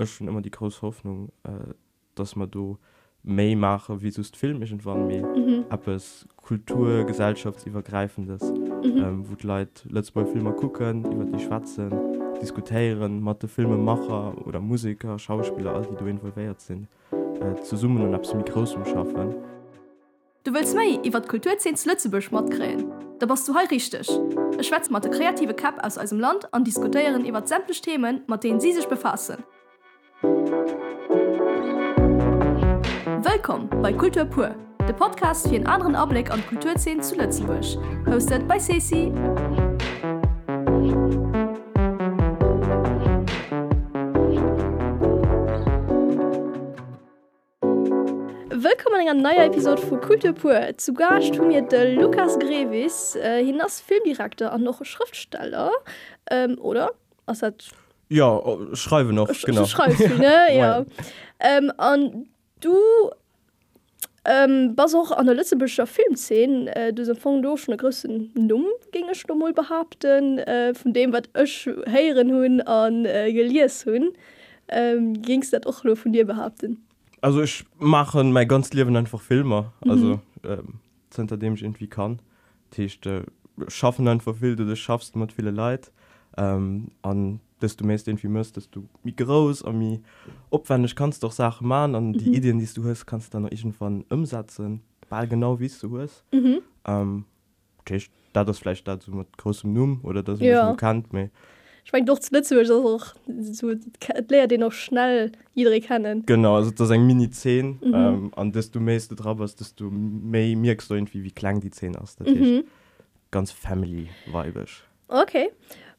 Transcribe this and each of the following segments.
ist schon immer die große Hoffnung äh, dass man du May mache wie sonst film ich wann Mhm. ab es Kultur gesellschaftsübergreifendes Mhm. ähm, wo Leute letzte Mal Filme gucken über die Schwarzen diskutieren Mathe Filmemacher oder Musiker Schauspieler all die du involviert sind äh, zu summen und ab mit großem schaffen Du willst méi iwwer Kulturzens Lützebusch mat kräen. Da warst du he richtig. E Schwätz mat de kreative Kap aus eurem Land an diskutieren iwwer sämtlech Themen, mat denen sie sich befassen. Willkommen bei Kultur pur, der Podcast für einen anderen Abblick an Kulturzen zu Lützenbusch. Hosted bei Ceci. Willkommen in einer neuen Episode von Kultur pur. Zu Gast haben wir den Lukas Grevis, äh, hinaus Filmdirektor und noch Schriftsteller. Ähm, oder? Also, hat ja oh, schreibe noch Sch- genau schreibst ne? ja. ähm, und du ähm, was auch an der letztebischer Filmzen äh, du Fong durch eine größten Numm ginge Stummel behaupten äh, von dem was Ösch heieren hun an äh, geliers hun. Ähm, ging es dat auch nur von dir behaupten? Also ich mache mein ganz Leben einfach Filme. Also mhm. ähm, hinter dem ich irgendwie kann. Tischchte äh, schaffen einfach viel du das schaffst mit viele Leid ähm, an desto mest irgendwie müsstest du wie groß und wie opwendig kannst doch Sachen machen an die mhm. Ideen die du hast kannst dann noch irgendwann umsetzen weil genau wie du hast mhm. ähm, okay, da das vielleicht dazu mit großem Numm oder das ja. bekannt mehr ich mein, doch auch, so, leer den noch schnell jeder kennen genau also das ein mini 10 mhm. ähm, an desto meste drauf hast desto mehr merkst du irgendwie wie klang die 10 aus mhm. ganz family weibisch okay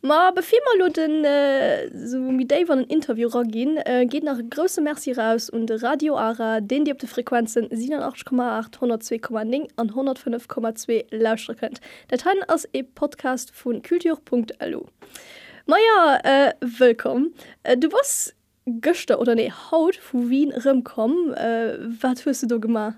Ma befirmer lo den äh, so mit Dave an den Interview gin äh, geht nach grosse Merci raus und Radio Ara den die op de Frequenzen 788,8 102,9 an 105,2 lauscher könnt. Dateien ass e Podcast vun kultur.lu. Maja äh, willkom äh, du was Göchte oder ne Haut vu Wien rëmkom äh, wat hust du do gemacht?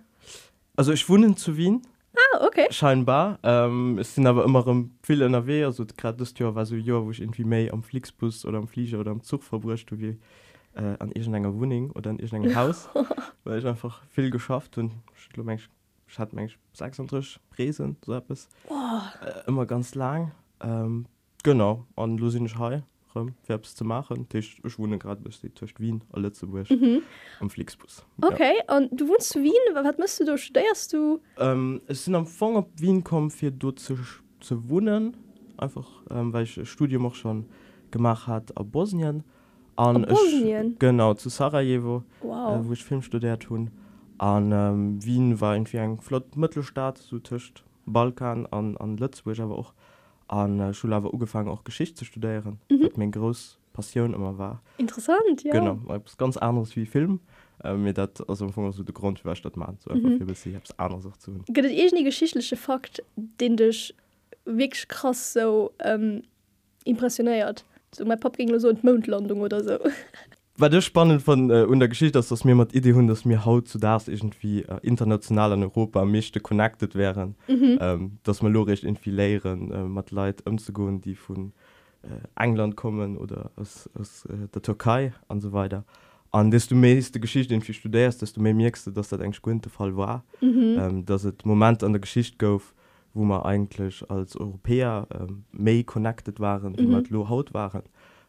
Also ich wohnen zu Wien Ah, okay. scheinbar. Ähm, es sind aber immer viel NRW also gerade das Jahr war so ein Jahr wo ich irgendwie mehr am Flixbus oder am Flieger oder am Zug verbrucht wie äh, an irgendeiner Wohnung oder an irgendeinem Haus. Weil ich einfach viel geschafft und ich glaube ich, ich hatte manchmal 36 Präsen so etwas. Boah. äh, immer ganz lang. Ähm, genau. An Lusinisch Hai Werbs zu machen ich, ich wohne gerade Tisch Wien alle zu Mhm. am Flixbus Okay, und du wohnst zu Wien? Was musst du studierst du? ja. ähm, es sind am Anfang ab Wien kommen für dort zu, zu wohnen einfach ähm, weil ich ein Studium auch schon gemacht hat ab Bosnien Ab Bosnien? Ich, genau zu Sarajevo Wow. äh, wo ich Film studiert tun an ähm, Wien war irgendwie ein flott Mittelstaat so Tischcht Balkan an an Lützburg aber auch an äh, Schule aber angefangen auch Geschichte zu studieren mhm. mein groß Passion immer war Interessant, ja. genau etwas ganz anderes wie Film äh, mir dat also am Anfang so der Grund für statt machen so einfach Mhm. ich anders auch zu tun Gibt es irgendeinen geschichtlichen Fakt, den dich wirklich krass so ähm, impressioniert? So, mein Papa ging nur so in die Mondlandung oder so. war das spannend von äh, unter Geschichte dass das mir mit Idee hun dass mir haut zu das irgendwie äh, international an Europa mischte connected wären Mhm. ähm, dass man logisch irgendwie lehren äh, mat Leid umzugehen die von äh, England kommen oder aus, aus äh, der Türkei und so weiter an desto mehr ist die Geschichte irgendwie studierst desto mehr merkst du dass das eigentlich gut der Fall war Mhm. ähm, dass es Moment an der Geschichte gouf wo man eigentlich als Europäer ähm, May connected waren Mhm. lo haut waren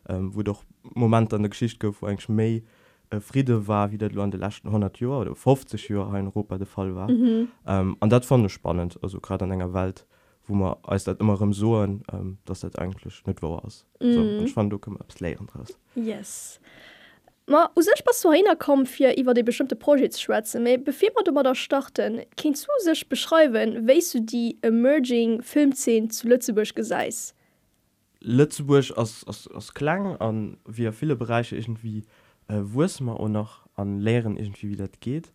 ähm, wo doch moment an der Geschicht gouf wo eng méi äh, Friede war wie dat an de lachten 100 Joer oder 50 Joer in Europa de Fall war. Mhm. Ähm, an dat fand spannend also grad an enger Welt wo man als dat immer im soen ähm, dass dat eigentlich net war ass. Mhm. So, fand du absläieren draus. Yes. Ma sech was so hinner kom fir iwwer de bestimmte Projektschwäze méi befir mat mat der starten, Kenint zu sech beschreiwen, wéis du die emerging Filmzen zu Lützeburg geseis. Lützeburg als, als, als Klang an wie viele Bereiche irgendwie äh, wo es man auch noch an Lehren irgendwie wie das geht.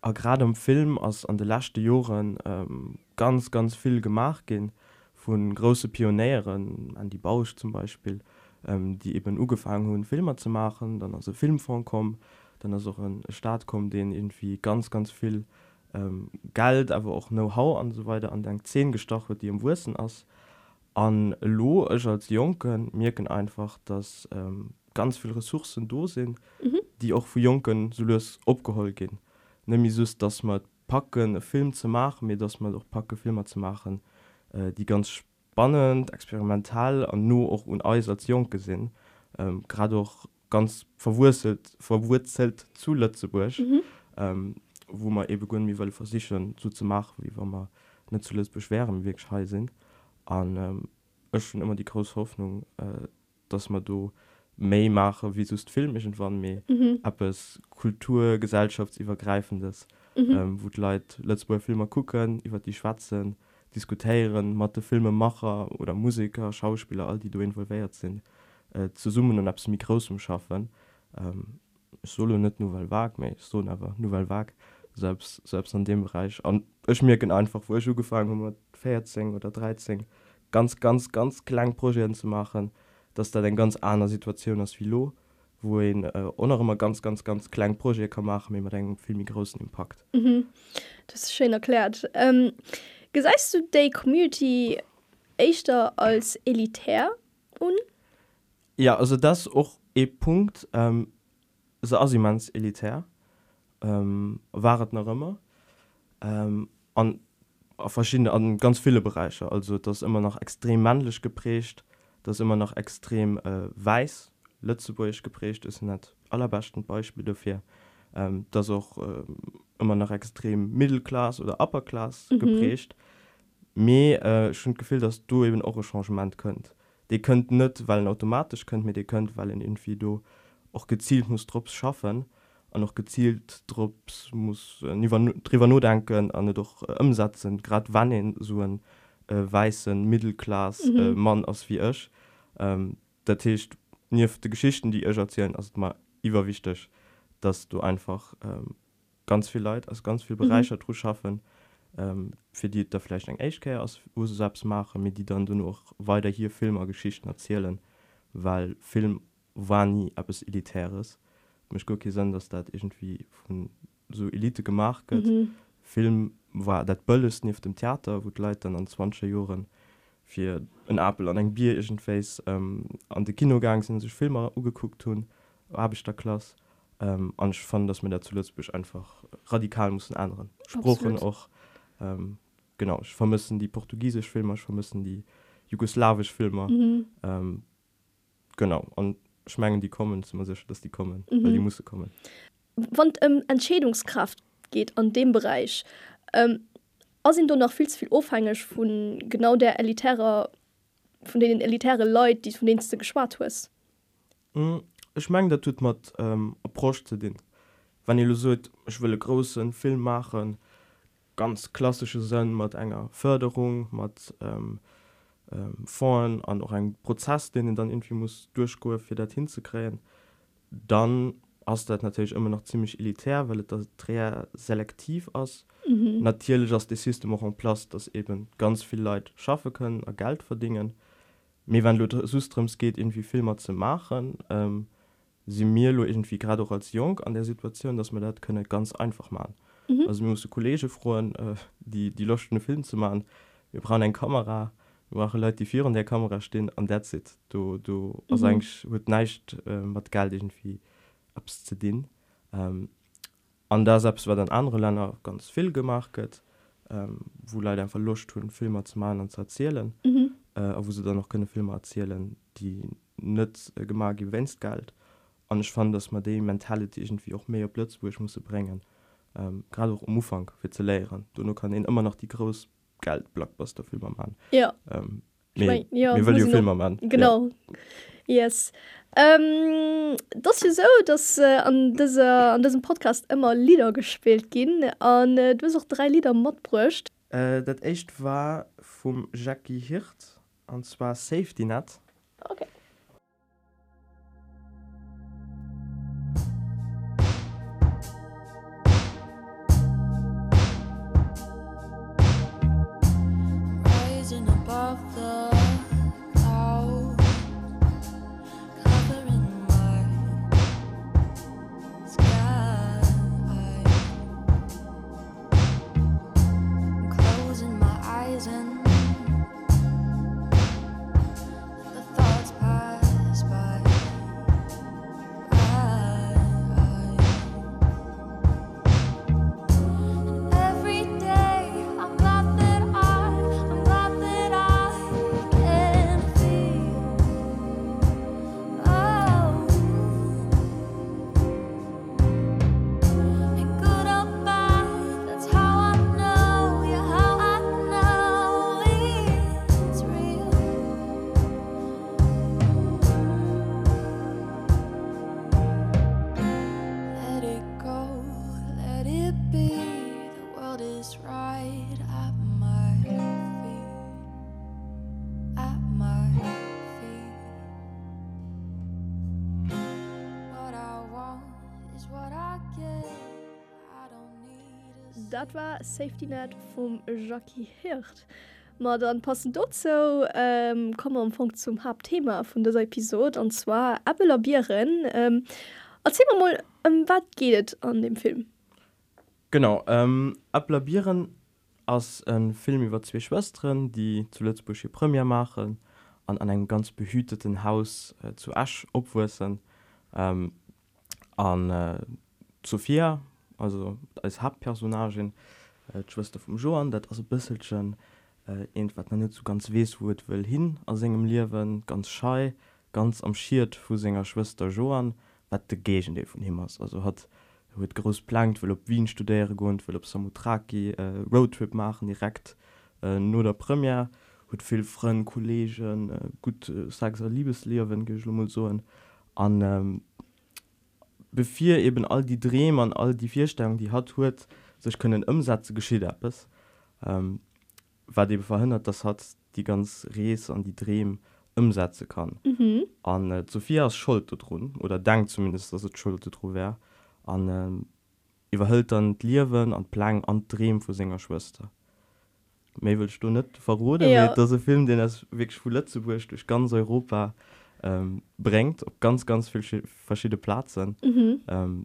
Aber gerade im Film als an den letzten Jahren ähm, ganz ganz viel gemacht gehen von große Pionieren an die Bausch zum Beispiel ähm, die eben angefangen haben Filme zu machen dann also Filmfonds kommen dann also auch ein Staat kommt den irgendwie ganz ganz viel ähm, Geld aber auch Know-how und so weiter an den Zehn gestochen wird die im Wursten aus an lo als jungen merken einfach dass ähm, ganz viel Ressourcen do sind mhm. die auch für jungen so abgeholt gehen nämlich so dass man packen Film zu machen mir dass man doch packe Filme zu machen äh, die ganz spannend experimental an nur auch und als jung gesehen ähm, gerade auch ganz verwurzelt verwurzelt zu Lützeburg mhm. ähm, wo man eben wie weil versichern so zu machen wie wenn man nicht zuletzt beschweren wirklich sind an ähm, schon immer die große Hoffnung äh, dass man du May mache wie sonst filmisch wann mir mhm. ab es kulturgesellschaftsübergreifendes mhm. ähm, wo leid letzte Filme gucken über die schwarzen diskutieren matte filmemacher oder musiker schauspieler all die du involviert sind äh, zu summen und ab mir großem schaffen ähm, solo nicht nur weil wag so aber nur weil wag selbst selbst an dem bereich an ich mir einfach wo ich gefangen 14 oder 13 ganz ganz ganz klein projeten zu machen dass da den ganz andere situation als wie lo wo äh, auch immer ganz ganz ganz klein projekt kann machen wie man den viel großen impact mhm. das ist schön erklärt. Ähm, geseist du day community echter als elitär und ja also das auch e punkt ähm, so mans elitär ähm, waret noch immer. Ähm, an verschiedene an ganz viele bereiche. Also das immer noch extrem männlich geprägt das immer noch extrem äh, weiß. Lützeburg geprägt ist nicht allerbesten Beispiel dafür. Ähm, das auch äh, immer noch extrem mittelklasse oder upperklass mhm. geprägt. Mir äh, schon gefühl dass du eben auch changement könnt. Die könnt nicht weil automatisch könnt mir die könnt weil in irgendwie du auch gezielt muss Drs schaffen. und noch gezielt Drs muss äh, drüber nur denken an doch äh, umsetzen gerade wann in so ein äh, weißen mittelklass mhm. äh, Mann aus wie ich ähm, der Tisch nie die Geschichten die ich erzählen also mal über wichtig dass du einfach ähm, ganz viel Leid als ganz viel Bereiche mhm. schaffen ähm, für die da vielleicht ein HK aus wo selbst mache mit die dann du noch weiter hier Filme Geschichten erzählen weil Film war nie ab es elitäres mich gut gesehen dass das irgendwie von so Elite gemacht mhm. Film war dat bölles nie auf dem Theater wo Leute dann an 20 Jahren fir en Apple an eng Biergent Face ähm, an de Kinogang sind sech Filmer ugeguckt hun habe ich der Klasse ähm, an fand dass mir der zuletztch einfach radikal muss anderen Spprochen auch ähm, genau ich vermissen die portugiesisch Filme ich vermissen die jugoslawisch Filme. Mhm. ähm, genau und schmengen die kommen immer sicher dass die kommen mhm. die muss kommen wann ähm, Entschädungskraft geht an dem Bereich ähm, sind du noch viel zu viel aufhängig von genau der elitärer von denen elitäre Leute die von den du gespart hast mhm. ich mein, da tut man ähm, den wenn ihr so ich will großen Film machen ganz klassische Sinn mit enger Förderung mit ähm, ähm, an auch ein Prozess den dann irgendwie muss durchgehen für das hinzukriegen dann hast das natürlich immer noch ziemlich elitär weil das sehr selektiv aus mhm. natürlich dass die System auch Platz dass eben ganz viel Leute schaffen können Geld verdienen. Mir wenn Systems geht irgendwie Filme zu machen. Ähm, sie mir irgendwie gerade auch als jung an der Situation dass man das könne ganz einfach machen. Mhm. also mir muss Kollege freuen äh, die die löschten Film zu machen. Wir brauchen ein Kamera war relativ hier an der Kamera stehen an der sitzt du du mhm. eigentlich wird nicht äh, geld irgendwie abs zu den ähm, an der selbst war dann andere Länder ganz viel gemacht ähm, wo leider ein verlust hun Filme zu malen und zu erzählen. Mhm. äh, wo sie dann noch keine Filme erzählen die nicht äh, gemag wennst galt und ich fand dass man die mentality irgendwie auch mehr Plötzburg muss bringen. Ähm, gerade auch um Umfang für zu lehren. Du nur kann ihn immer noch die groß geld blockbuster filmer man ja. Ähm, nee, ich mein, ja, filmer man genau ja. yes. Ähm, das hier so dass äh, an dieser an diesem Podcast immer Lieder gespielt gehen. An äh, du auch drei Lieder Mod bröscht äh, dat echt war vom Jackie Hirt und zwar safety net. Dat war Safety Net vum Jackie Hirt. Ma dann passen dort so ähm, kommen am Funk zum Hauptthema von dieser Episode und zwar Appelabieren. Ähm, erzähl mal mal, um was geht es an dem Film? Genau, ähm, Appelabieren als ein Film über zwei Schwestern, die zuletzt Busche Premier machen, an, an einem ganz behüteten Haus äh, zu Asch obwursen. Ähm, an äh, Sophia, also als Hauptpersonagen äh, Schwester vom Joan dat also bisschen äh, irgendwas nicht so ganz weswur will hin aus engem Liwen ganz schei ganz am schiiert vu Schwester Joan wat de Gegen von von ist. also hat huet groß plant will op Wien studiere go will op Samutraki äh, Roadtrip machen direkt äh, nur der Premier huet viel freien Kollegen äh, gut äh, sag liebeslehrwen geschlummel so an ähm, befir eben all die Dreh an all die vierstellungen die hat huet sech können umsätze geschie es ähm, war dem verhindert das hat die ganz Rees an die Drehm umsätze kann Mhm. an äh, Sophias Schuld run oder dank zumindest dass het Schuld wär an ähm, überhölt dann Liwen an Plan andrehen vu Sängerschwester Me willst du net verrode Ja. ja. Film den es wirklich Lützeburg durch ganz Europa ähm, bringt ob ganz ganz viel verschiedene Platzn mhm. ähm,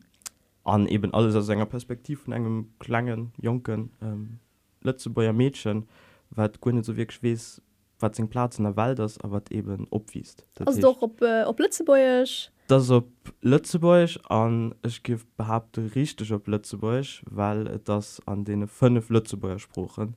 an eben alles aus enger Perspektiv von engem klangen jungen ähm, letzte beier Mädchen wat Gunne so wirklich schwes wat Platz in der Wald das aber eben opwiest doch ob, äh, ob Lützebäuerisch das op Lützebäusch an ich gif behaupte richtig op Lützebäusch weil das an denen fünf Lützebäuer spruchen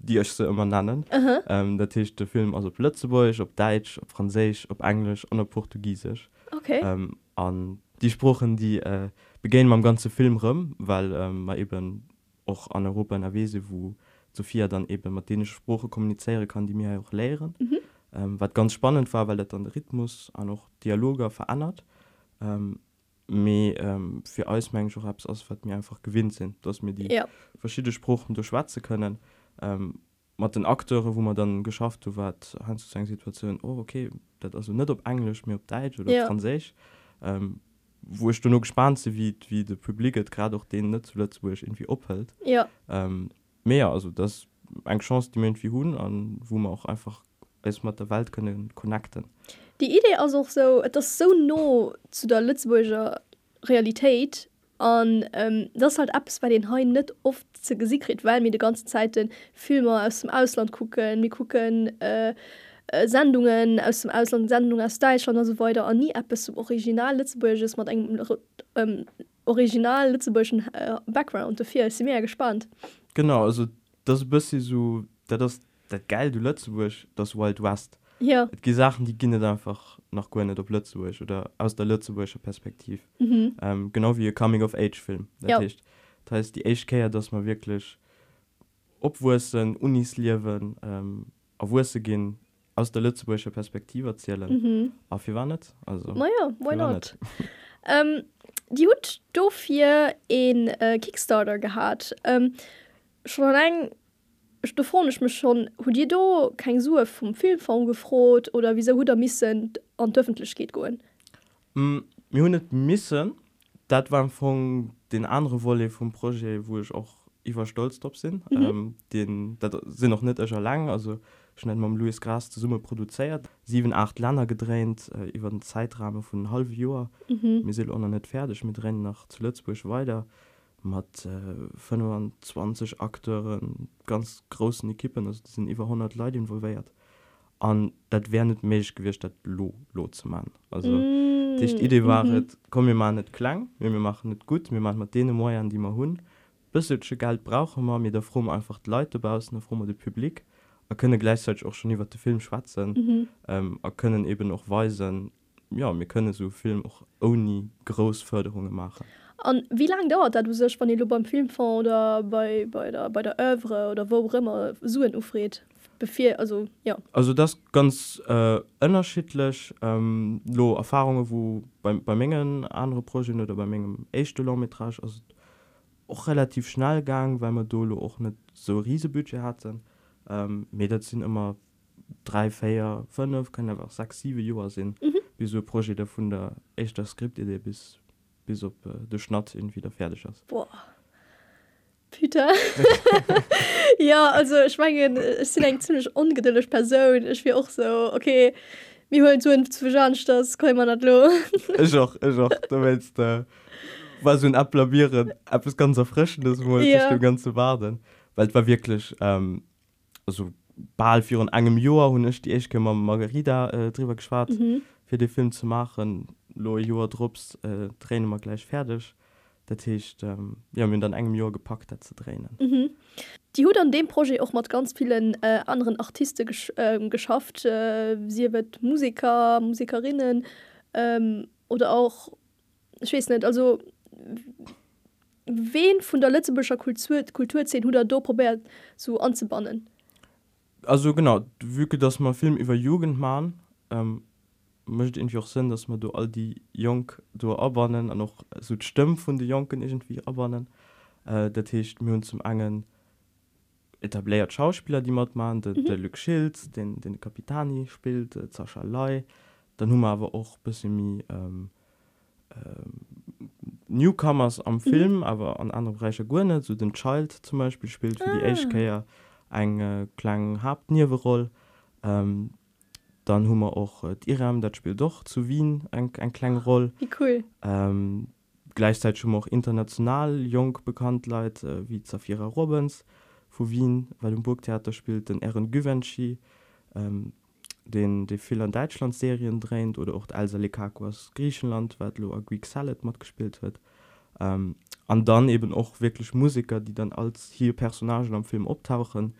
die ich so immer nennen uh -huh. ähm, der Tisch der Film also Plötzeburg ob Deutsch ob Franzisch ob Englisch und ob Portugiesisch okay. ähm, an die Spprochen die äh, begehen beim ganze Film rum weil ähm, man eben auch an Europa in Erwese wo Sophia dann eben martinische Spruche kommuniziere kann die mir auch lehren mhm. ähm, was ganz spannend war weil der dann Rhythmus an auch Dialoge verändert ähm, Me, ähm, für ausmensch habs es aus mir einfach gewinnt sind dass mir die ja. verschiedene Spruchen durch schwarze können und ähm, mat den Akteure wo man dann geschafft du wat han zu Situation oh okay dat also net op englisch mir op Deutsch oder ja. Franzisch ähm, wo ich du nur gespannt se wie wie de Publikum gerade auch den net zuletzt wo ich irgendwie ophält ja. Ähm, mehr also das eng chance die wie hun an wo man auch einfach erstmal der Welt können connecten. Die Idee ist auch so das so no zu der Lützburger Realität an ähm, das halt abs bei den Haien net oft ze gesikret weil mir die ganze Zeit den Filme aus dem Ausland gucken. Mir gucken äh, Sendungen aus dem Ausland Sendung aus Deutschland so weiter an nie App zum original Litzeburges man eng ähm, original Litzeburgschen äh, Background. Dafür ist sie mehr gespannt. Genau also das bist so das das geil du Lützeburg das Wild West. Ja. Gi Sachen die ginnet einfach nach go op Lützeburg oder aus der Lützeburger Perspektiv mhm. ähm, genau wie coming of age Film Das Ja. heißt, das heißt die HK dass man wirklich opwursen Unis liewen ähm, awurse gin aus der Lützeburger Perspektive erzählen. Mhm. auf wie war net also naja why not? ähm, die hut do hier in äh, Kickstarter gehabt. Ähm, schon eng stofonisch mich schon hu dir do kein Sue vom Filmfond gefrot oder wie hu der missen an öffentlich geht go Mm, missen. Dat war von den andere Wolle vom Projekt wo ich auch wer stolz top sinn. Mhm. ähm, den sind noch net schon lang. Also schnell mam Louis Gras zur Summe produziert sieben acht Länder gedreht äh, über den Zeitrahmen von halb Joer. Mhm. mir se net fertig. Mit rennen nach zu Lützburg weiter mat äh, 25 Akteuren ganz großen Ekippen also das sind über 100 Leute involviert an dat wär net méch gewicht dat lo lo zu man also Mm, die Idee war mhm. mhm. komm mir mal net klang wir wir machen net gut wir machen mat denen Mo an die man hunn bissche Geld brauchen wir mir der fromm einfach die Leute bausen fromm de Publikum er könne gleichzeitig auch schon über den Film schwatzen Mhm. ähm, er können eben auch weisen ja wir können so Film auch ohne Großförderungen machen an wie lang dauert dat du sech wann beim Filmfond oder bei bei der bei der Övre oder wo auch immer suen ufred befehl also ja. Also das ganz äh, unterschiedlich ähm, lo Erfahrungen wo bei, bei Mengen andere Projekte oder bei Mengen echte Longmetrage also auch relativ schnell gang weil man dolo auch nicht so riese Budget hatten ähm, mir sind immer drei Feier fünf können einfach sechs sieben Jahre sind Mhm. wie so Projekte von der echter Skriptidee bis bis op äh, de Schnat in wieder fertig ist. Boah. Peter ja also schwangen mein, sind eng ziemlich ungeduldig Person ich wie auch so okay wie holen so das kann man net lo ich auch, ich auch. du willst äh, was so ablabieren ab es ganz erfrischendes ja. dem ganze warden weil war wirklich ähm, also ball für an engem Joer hun ich die ich Margarita äh, drüber geschwar mhm. für den Film zu machen lo Joer Drps äh, drehen immer gleich fertig. Dat heißt, ähm, haben mir dann engem Jahr gepackt zu drehen. Mhm. die Hut an dem Projekt auch mat ganz vielen äh, anderen Artisten gesch äh, geschafft äh, sie wird Musiker Musikerinnen ähm, oder auch ich weiß nicht also wen von der letztebüscher Kultur Kultur 1000 do probiert so anzubannen? Also genau wüke dass man Film über Jugend machen ähm, möchte irgendwie auch Sinn dass man du all die Jung du abwannen an noch so die Stimme von den Jungen irgendwie abwannen äh, der Tisch mir zum angen etabliert Schauspieler die man machen der, Mhm. der Luke Schild den den Kapitani spielt äh, Sascha Lei dann haben wir aber auch ein bisschen mehr, ähm, ähm, Newcomers am Film mhm. aber an anderen Bereiche nicht so den Child zum Beispiel spielt für die Ah. HK ein äh, kleinen Hauptnierroll ähm, dann haben wir auch äh, die Iram das spielt doch zu Wien ein, ein kleine Rolle wie cool. Ähm, gleichzeitig schon auch international jung bekannt Leute äh, wie Zafira Robbins von Wien weil im Burgtheater spielt den Aaron Givenchy ähm, den die viel an Deutschland Serien drängt oder auch Elsa Lekako aus Griechenland weil Lo a Greek Salad mod gespielt wird ähm, und dann eben auch wirklich Musiker die dann als hier Personagen am Film auftauchen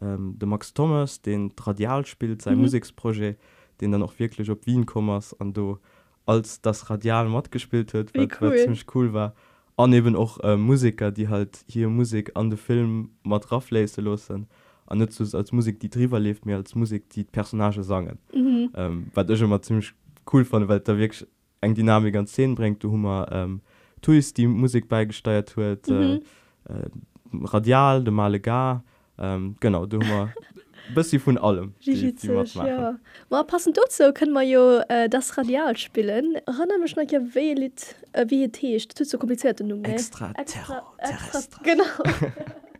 ähm, der Max Thomas den Radial spielt sein Mhm. Musikprojekt den dann auch wirklich op Wien kommers an du als das Radial Mod gespielt wird was cool. ziemlich cool war an eben auch äh, Musiker die halt hier Musik an den Film mat draufläse losen an nicht so als Musik die drüber lebt mir als Musik die Personage sagen mhm. ähm, was ich immer ziemlich cool fand weil da wirklich eng Dynamik an Szenen bringt du Hummer ähm, Tuis die Musik beigesteuert wird Mhm. äh, äh, radial de male gar ähm, genau du bis sie von allem die, die sich, ja. Ma, passend dazu können wir jo äh, das Radial spielen. Mich ja wie äh, wie so komplizierte Nummer. Extra, extra, extra, extra, extra genau.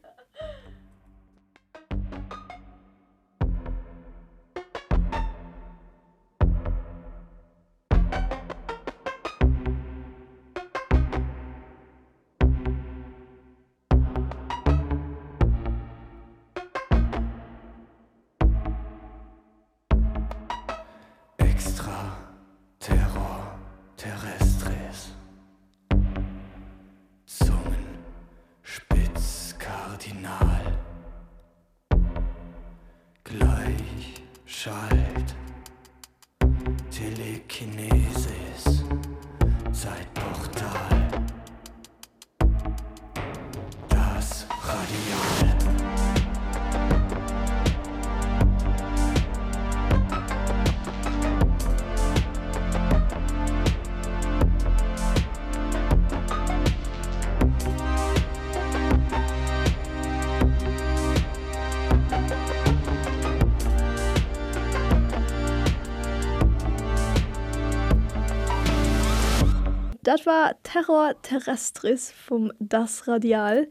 Dat war Terror terrestris vom das Radial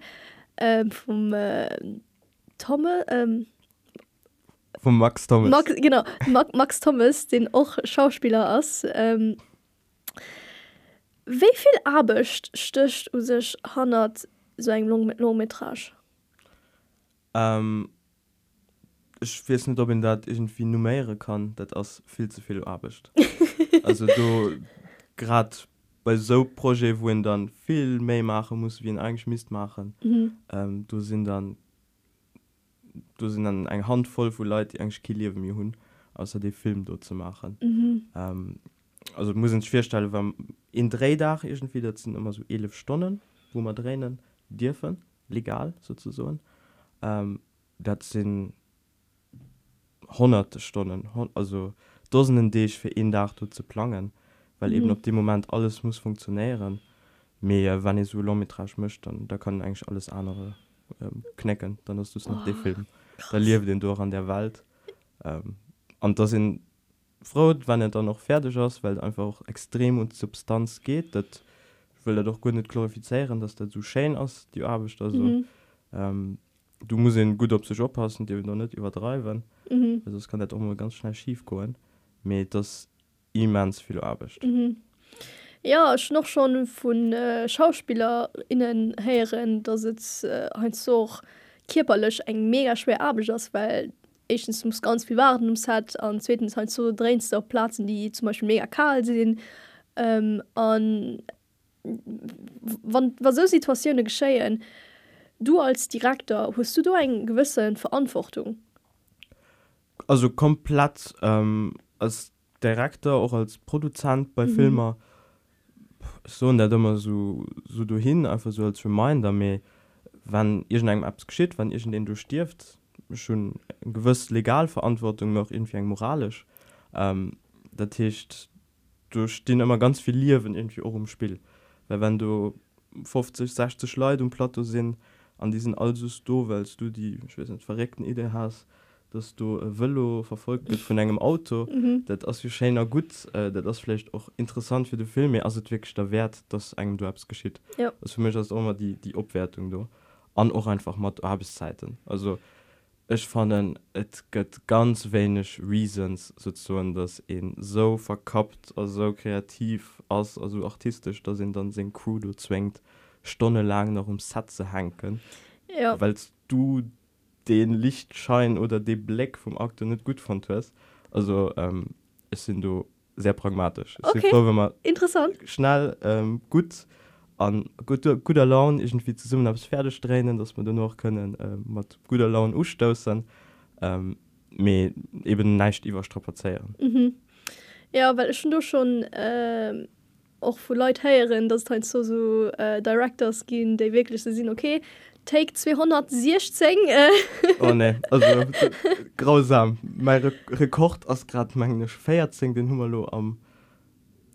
ähm, vom äh, Tomme ähm, von Max Thomas. Max, genau Max, Max Thomas den auch Schauspieler aus ähm, Wie viel Abcht stöcht u sich 100 so ein Long Longmetrage? Ähm, ich weiß nicht ob ich das irgendwie numere kann. Das aus viel zu viel Arbeit also du gerade bei so Projekt wo ihn dann viel mehr machen muss wie ihn eigentlich Mist machen mhm. ähm, du sind dann du sind dann ein Handvoll von Leute die eigentlich Leben mehr haben außer den Film dort zu machen Mhm. ähm, also muss ich feststellen wenn in drei Tagen irgendwie das sind immer so elf Stunden wo man drehen dürfen legal sozusagen ähm, das sind hunderte Stunden hun- also Tausenden die ich für einen Tag dort zu planen weil mhm. eben auf dem Moment alles muss funktionieren. Mehr wenn ich so Longmetrage möchte dann da kann eigentlich alles andere ähm, knacken. Dann hast du es noch Oh, den Film. da lief den durch an der Welt. Ähm, und da sind froh wenn er dann noch fertig ist weil einfach auch extrem und Substanz geht das will er doch gut nicht glorifizieren dass das so schön aus die Arbeit also mhm. Ähm, du musst ihn gut op sich oppassen die noch nicht übertreiben. Mhm. also es kann nicht auch mal ganz schnell schief gehen. Mit das immens viel Arbeit. Mhm. Ja ich noch schon von äh, SchauspielerInnen heren da sitzt äh, ein so körperlich eng mega schwer Arbeit ist, weil erstens muss ganz viel warten ums hat und zweitens halt so drehst auf Platzen die zum Beispiel mega kahl sind ähm, und wann was so Situationen geschehen du als Direktor hast du du einen gewissen Verantwortung also komplett ähm, als Direktor auch als Produzent bei Mhm. Filmer so nicht immer so so du hin einfach so als Reminder mir wann irgendein Apps geschieht wann irgend den du stirft schon gewiss Legalverantwortung noch irgendwie moralisch. Ähm, der Tisch du stehen immer ganz viel Lieben irgendwie auch im Spiel. Weil wenn du 50 60 Leute und Plateau sind an diesen also du weilst du die ich weiß nicht, verreckten Idee hast dass du äh, Velo verfolgt wird von einem Auto mhm. dat as Schener gut äh, das vielleicht auch interessant für de Filme as wirklich der Wert dass einem du abs geschieht. Ja. das für mich das auch immer die die Obwertung do an auch einfach mat Arbeitszeiten. Also ich fand et gött ganz wenig reasons so dass in so verkappt also kreativ als also artistisch da sind dann sind crew du zwängt stunde lang noch um Satze hanken. Ja. Weil du den Lichtschein oder de Black vom Akte nicht gut von hast also ähm, es sind du sehr pragmatisch okay. froh, interessant schnell ähm, gut an guter guter Laun irgendwie zu summen aufs Pferde strähnen dass man dann noch können äh, guter Laun ustoßen ähm, eben nicht überstrapazieren. mhm. ja weil ich schon du schon äh auch vor Leute heieren dass halt so so äh, directors gehen der wirklich sind okay take 216, äh, oh ne also grausam. Mein Re Rekord aus gerade mengglisch 14 den Hummerlo am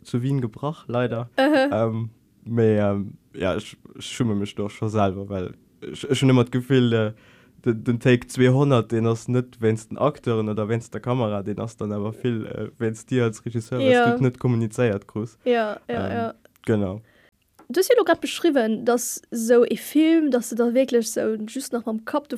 zu Wien gebracht leider. Äh, ähm, mehr, ähm, ja ich, ich schumme mich doch schon selber weil ich, ich schon immer das Gefühl äh, den, den Take 200 den das nicht wenn es den Akteuren oder wenn es der Kamera den hast dann aber viel äh, wenn es dir als Regisseur ja. nicht kommuniziert groß ja, ja, Ähm, ja. genau du hier gerade beschrieben dass so e film dass du da wirklich so just nach meinem Kap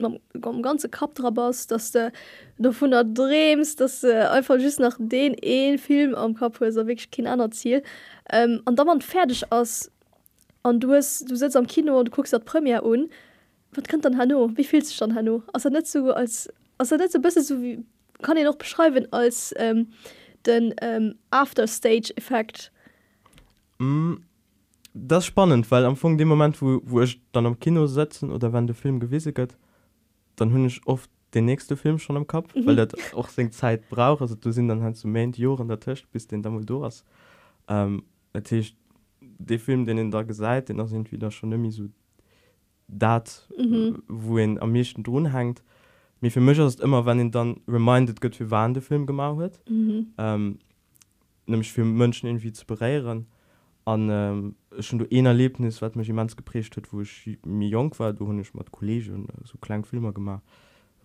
am ganze Kap drabas dass du davon da drehst dass du einfach just nach den een film am Kap so wirklich kein anderes Ziel ähm, an da man fertig aus und du hast du sitzt am Kino und du guckst das Premiere an. was kann dann Hanno wie fühlst du dich dann Hanno also nicht so als also nicht so bist so wie kann ich noch beschreiben als ähm, den ähm, After Stage Effekt. mm, das ist spannend weil am Anfang dem Moment wo, wo ich dann am Kino sitzen oder wenn der Film gewesen geht dann hun ich oft den nächste Film schon am Kopf Mhm. weil das auch seine Zeit braucht also du sind dann halt so Main Jahren der Tisch bis den hast ähm, natürlich der Film den da gesagt den sind wieder schon irgendwie so dat Mhm. wo ihn am meisten drin hängt mir für mich ist immer wenn ihn dann reminded wird wie wann der Film gemacht wird Mhm. ähm, nämlich für Menschen irgendwie zu bereieren an ähm, schon du ein Erlebnis was mich jemand geprägt hat wo ich mir jung war du hun ich mal Kollege und äh, so kleinen Filme gemacht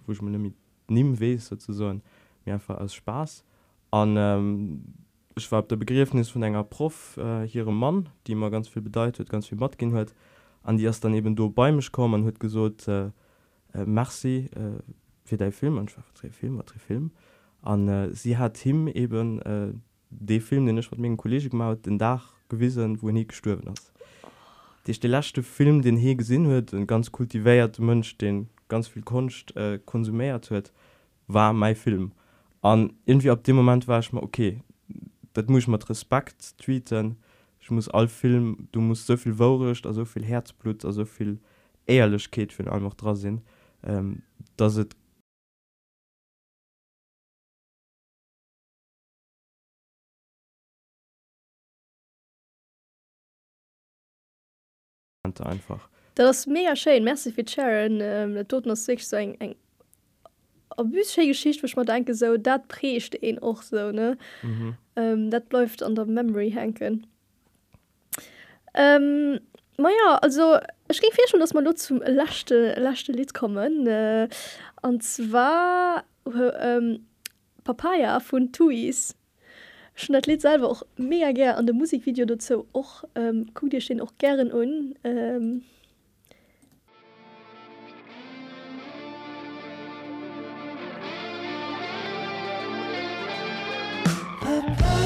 wo ich mir nämlich nimm we sozusagen mir einfach als Spaß. An ähm, ich war der Begriffnis von einer Prof äh, hier im Mann die immer ganz viel bedeutet ganz viel Matt gehen hat. An die erst dann eben du bei mich kommen und hat gesagt äh, äh, merci äh, für dein Film drei Film Film an äh, sie hat ihm eben äh, de Film den ich wat mé Kolleg gemaut den Dach gewissen wo nie gestürwen ass Dich der lachte Film den he gesinn huet und ganz kultivéiert Mënsch den ganz viel Kunst äh, konsumiert huet war mein Film. An irgendwie ab dem Moment war ich mal okay dat muss ich mat Respekt tweeten. Ich muss all Film du musst so viel worecht also so viel Herzblut also so viel ehrlichkeit für einfach dran sind ähm, dass het Momente einfach. Das mega schön. Merci für Sharon. Ähm, toten aus sich so eng eng Geschicht woch man denke so dat precht en och so ne? Mhm. ähm, dat läuft an der memory henken. Ähm, Maja also es ging viel schon dass man nur zum lachte lachte Lied kommen äh, und zwar äh, ähm, Papaya von Tuis. schon das Lied selber auch mega gerne an dem Musikvideo dazu auch ähm, gu dir den auch gerne an. ähm, Papa.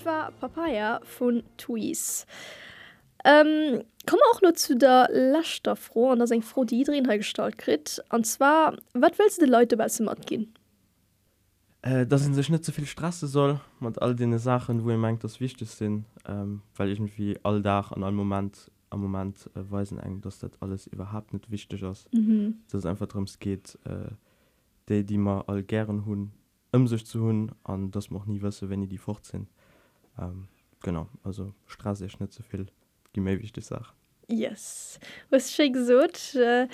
Dat war Papaya von Tweez. Ähm, Komm auch nur zu der Lachter froh an dass eng froh die drin gestalt krit und zwar wat willst du die Leute bei mat gehen äh, dass in sich nicht so viel strasse soll mit all den Sachen wo ihr meint das wichtig sind ähm, weil irgendwie all da an einem Moment am Moment äh, weisen eng dass das alles überhaupt nicht wichtig ist mhm. dass es einfach darum geht äh, die die man all gern hun um sich zu hun an das macht nie wissen wenn die die fort sind ähm, genau also straße ist nicht so viel die mir wichtig Sache yes. Was schick gesot äh,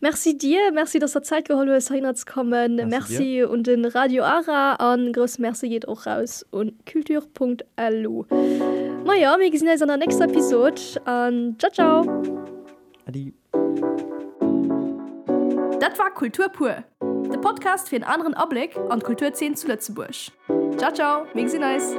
merci dir merci dass der Zeit gehol ist hin kommen. Merci merci, und den Radio Ara an groß Merci geht auch raus und kultur.lu Maja mir gesinn an der nächste Episode. An ciao ciao. Adi. Dat war Kultur pur. De Podcast fir en anderen Abblick an Kultur 10 zu Lützeburg. Ciao ciao. Mir nice